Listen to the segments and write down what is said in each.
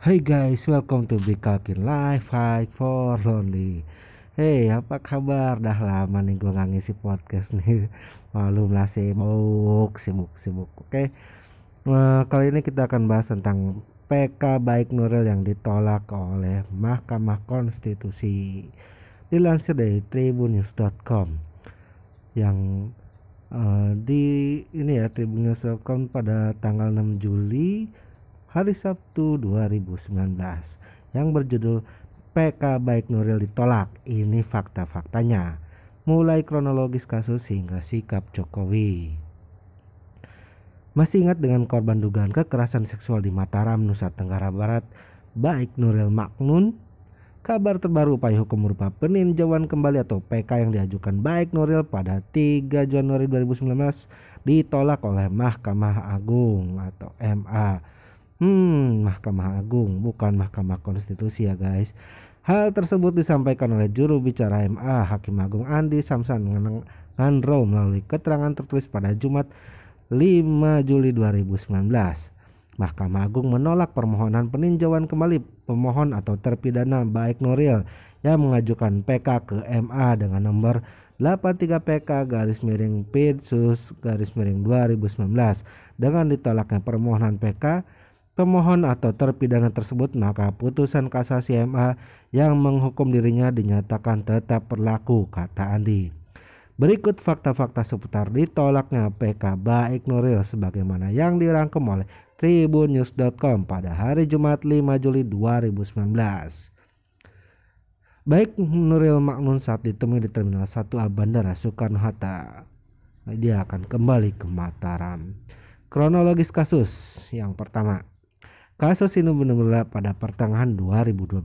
Hey guys, welcome to Big Kalkin Live Fight for Lonely. Hey, apa kabar? Dah lama nih gue nggak ngisi podcast nih. Malum lah sibuk, sibuk, sibuk. Oke. Nah, kali ini kita akan bahas tentang PK baik Nuril yang ditolak oleh Mahkamah Konstitusi. Dilansir dari tribunnews.com yang uh, di ini ya tribunnews.com pada tanggal 6 Juli hari Sabtu 2019 yang berjudul PK Baik Nuril ditolak. Ini fakta-faktanya. Mulai kronologis kasus hingga sikap Jokowi. Masih ingat dengan korban dugaan kekerasan seksual di Mataram, Nusa Tenggara Barat, baik Nuril Maknun? Kabar terbaru upaya hukum berupa peninjauan kembali atau PK yang diajukan baik Nuril pada 3 Januari 2019 ditolak oleh Mahkamah Agung atau MA Hmm, Mahkamah Agung bukan Mahkamah Konstitusi ya guys. Hal tersebut disampaikan oleh juru bicara MA Hakim Agung Andi Samsan Ngandro melalui keterangan tertulis pada Jumat 5 Juli 2019. Mahkamah Agung menolak permohonan peninjauan kembali pemohon atau terpidana baik Nuril yang mengajukan PK ke MA dengan nomor 83 PK garis miring Pidsus garis miring 2019 dengan ditolaknya permohonan PK pemohon atau terpidana tersebut maka putusan kasasi MA yang menghukum dirinya dinyatakan tetap berlaku kata Andi. Berikut fakta-fakta seputar ditolaknya PK Baik Nuril sebagaimana yang dirangkum oleh tribunnews.com pada hari Jumat 5 Juli 2019. Baik Nuril Maknun saat ditemui di Terminal 1 A Bandara Soekarno-Hatta. Dia akan kembali ke Mataram. Kronologis kasus yang pertama Kasus ini bermula pada pertengahan 2012.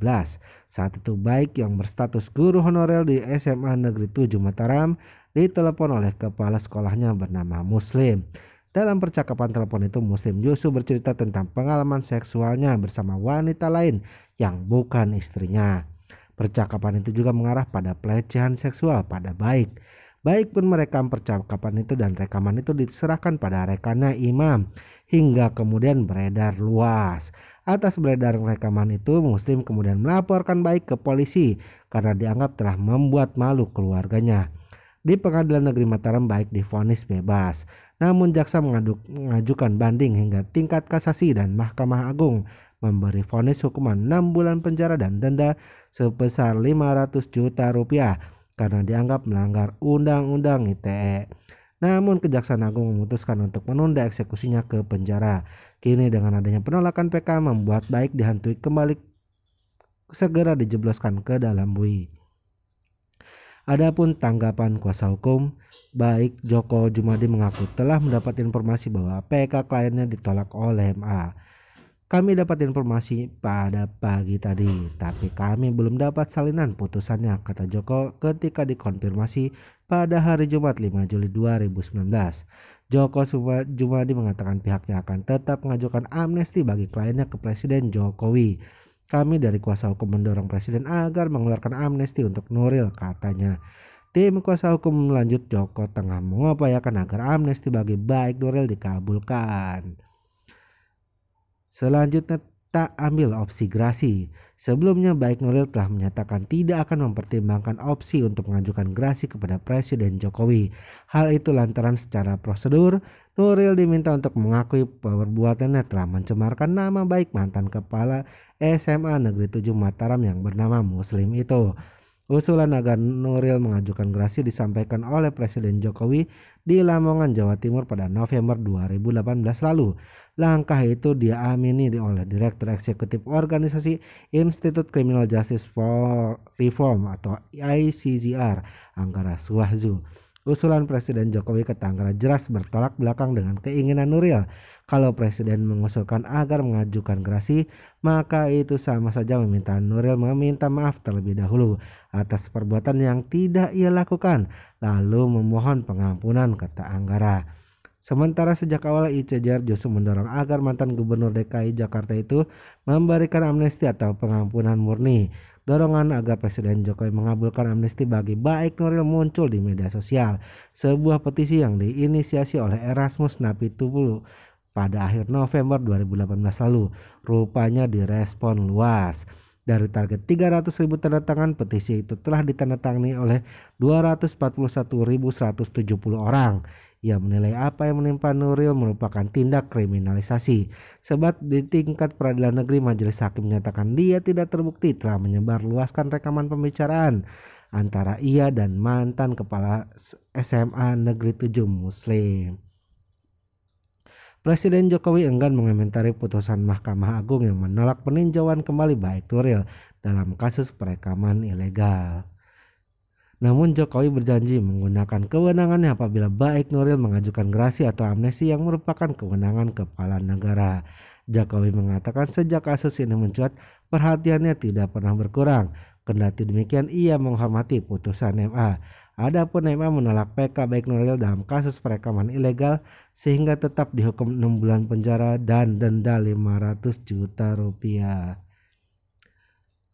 Saat itu baik yang berstatus guru honorer di SMA Negeri 7 Mataram ditelepon oleh kepala sekolahnya bernama Muslim. Dalam percakapan telepon itu Muslim Yusuf bercerita tentang pengalaman seksualnya bersama wanita lain yang bukan istrinya. Percakapan itu juga mengarah pada pelecehan seksual pada baik. Baik pun merekam percakapan itu dan rekaman itu diserahkan pada rekannya Imam hingga kemudian beredar luas. Atas beredar rekaman itu, Muslim kemudian melaporkan baik ke polisi karena dianggap telah membuat malu keluarganya. Di pengadilan negeri Mataram baik difonis bebas. Namun jaksa mengaduk, mengajukan banding hingga tingkat kasasi dan Mahkamah Agung memberi vonis hukuman 6 bulan penjara dan denda sebesar 500 juta rupiah karena dianggap melanggar Undang-Undang ITE. Namun Kejaksaan Agung memutuskan untuk menunda eksekusinya ke penjara. Kini dengan adanya penolakan PK membuat baik dihantui kembali segera dijebloskan ke dalam bui. Adapun tanggapan kuasa hukum, baik Joko Jumadi mengaku telah mendapat informasi bahwa PK kliennya ditolak oleh MA. Kami dapat informasi pada pagi tadi, tapi kami belum dapat salinan putusannya, kata Joko ketika dikonfirmasi pada hari Jumat 5 Juli 2019. Joko Jumadi mengatakan pihaknya akan tetap mengajukan amnesti bagi kliennya ke Presiden Jokowi. Kami dari kuasa hukum mendorong Presiden agar mengeluarkan amnesti untuk Nuril, katanya. Tim kuasa hukum melanjut Joko tengah mengupayakan agar amnesti bagi baik Nuril dikabulkan. Selanjutnya tak ambil opsi gerasi. Sebelumnya baik Nuril telah menyatakan tidak akan mempertimbangkan opsi untuk mengajukan gerasi kepada Presiden Jokowi. Hal itu lantaran secara prosedur Nuril diminta untuk mengakui perbuatannya telah mencemarkan nama baik mantan kepala SMA Negeri 7 Mataram yang bernama Muslim itu. Usulan agar Nuril mengajukan gerasi disampaikan oleh Presiden Jokowi di Lamongan, Jawa Timur pada November 2018 lalu. Langkah itu diamini oleh Direktur Eksekutif Organisasi Institut Criminal Justice for Reform atau ICGR, Anggara Suwahzu. Usulan Presiden Jokowi ke Tangerang jelas bertolak belakang dengan keinginan Nuril. Kalau Presiden mengusulkan agar mengajukan gerasi, maka itu sama saja meminta Nuril meminta maaf terlebih dahulu atas perbuatan yang tidak ia lakukan, lalu memohon pengampunan, kata Anggara. Sementara sejak awal ICJR justru mendorong agar mantan gubernur DKI Jakarta itu memberikan amnesti atau pengampunan murni. Dorongan agar Presiden Jokowi mengabulkan amnesti bagi baik Nuril muncul di media sosial. Sebuah petisi yang diinisiasi oleh Erasmus Napitupulu pada akhir November 2018 lalu. Rupanya direspon luas. Dari target 300 ribu tanda tangan, petisi itu telah ditandatangani oleh 241.170 orang. Ia menilai apa yang menimpa Nuril merupakan tindak kriminalisasi. Sebab di tingkat peradilan negeri majelis hakim menyatakan dia tidak terbukti telah menyebar luaskan rekaman pembicaraan antara ia dan mantan kepala SMA Negeri 7 Muslim. Presiden Jokowi enggan mengomentari putusan Mahkamah Agung yang menolak peninjauan kembali baik Nuril dalam kasus perekaman ilegal. Namun Jokowi berjanji menggunakan kewenangannya apabila baik Nuril mengajukan gerasi atau amnesti yang merupakan kewenangan kepala negara. Jokowi mengatakan sejak kasus ini mencuat perhatiannya tidak pernah berkurang. Kendati demikian ia menghormati putusan MA. Adapun MA menolak PK baik Nuril dalam kasus perekaman ilegal sehingga tetap dihukum 6 bulan penjara dan denda 500 juta rupiah.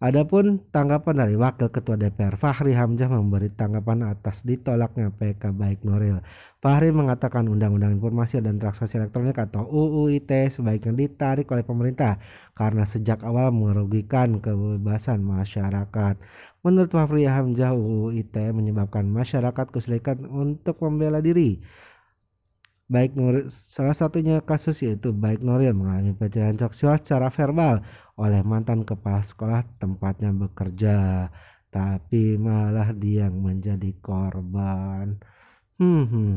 Adapun tanggapan dari Wakil Ketua DPR Fahri Hamzah memberi tanggapan atas ditolaknya PK Baik Nuril. Fahri mengatakan Undang-Undang Informasi dan Transaksi Elektronik atau UU ITE sebaiknya ditarik oleh pemerintah karena sejak awal merugikan kebebasan masyarakat. Menurut Fahri Hamzah, UU ITE menyebabkan masyarakat kesulitan untuk membela diri baik Nuril salah satunya kasus yaitu baik Nuril mengalami pelecehan seksual secara verbal oleh mantan kepala sekolah tempatnya bekerja tapi malah dia yang menjadi korban. Hmm, hmm.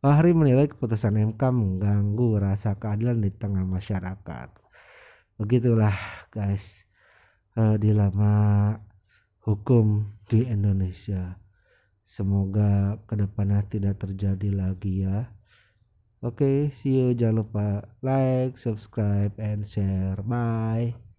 Fahri menilai keputusan MK mengganggu rasa keadilan di tengah masyarakat. Begitulah guys uh, dilema hukum di Indonesia. Semoga ke depannya tidak terjadi lagi ya Oke, okay, see you. Jangan lupa like, subscribe, and share. Bye.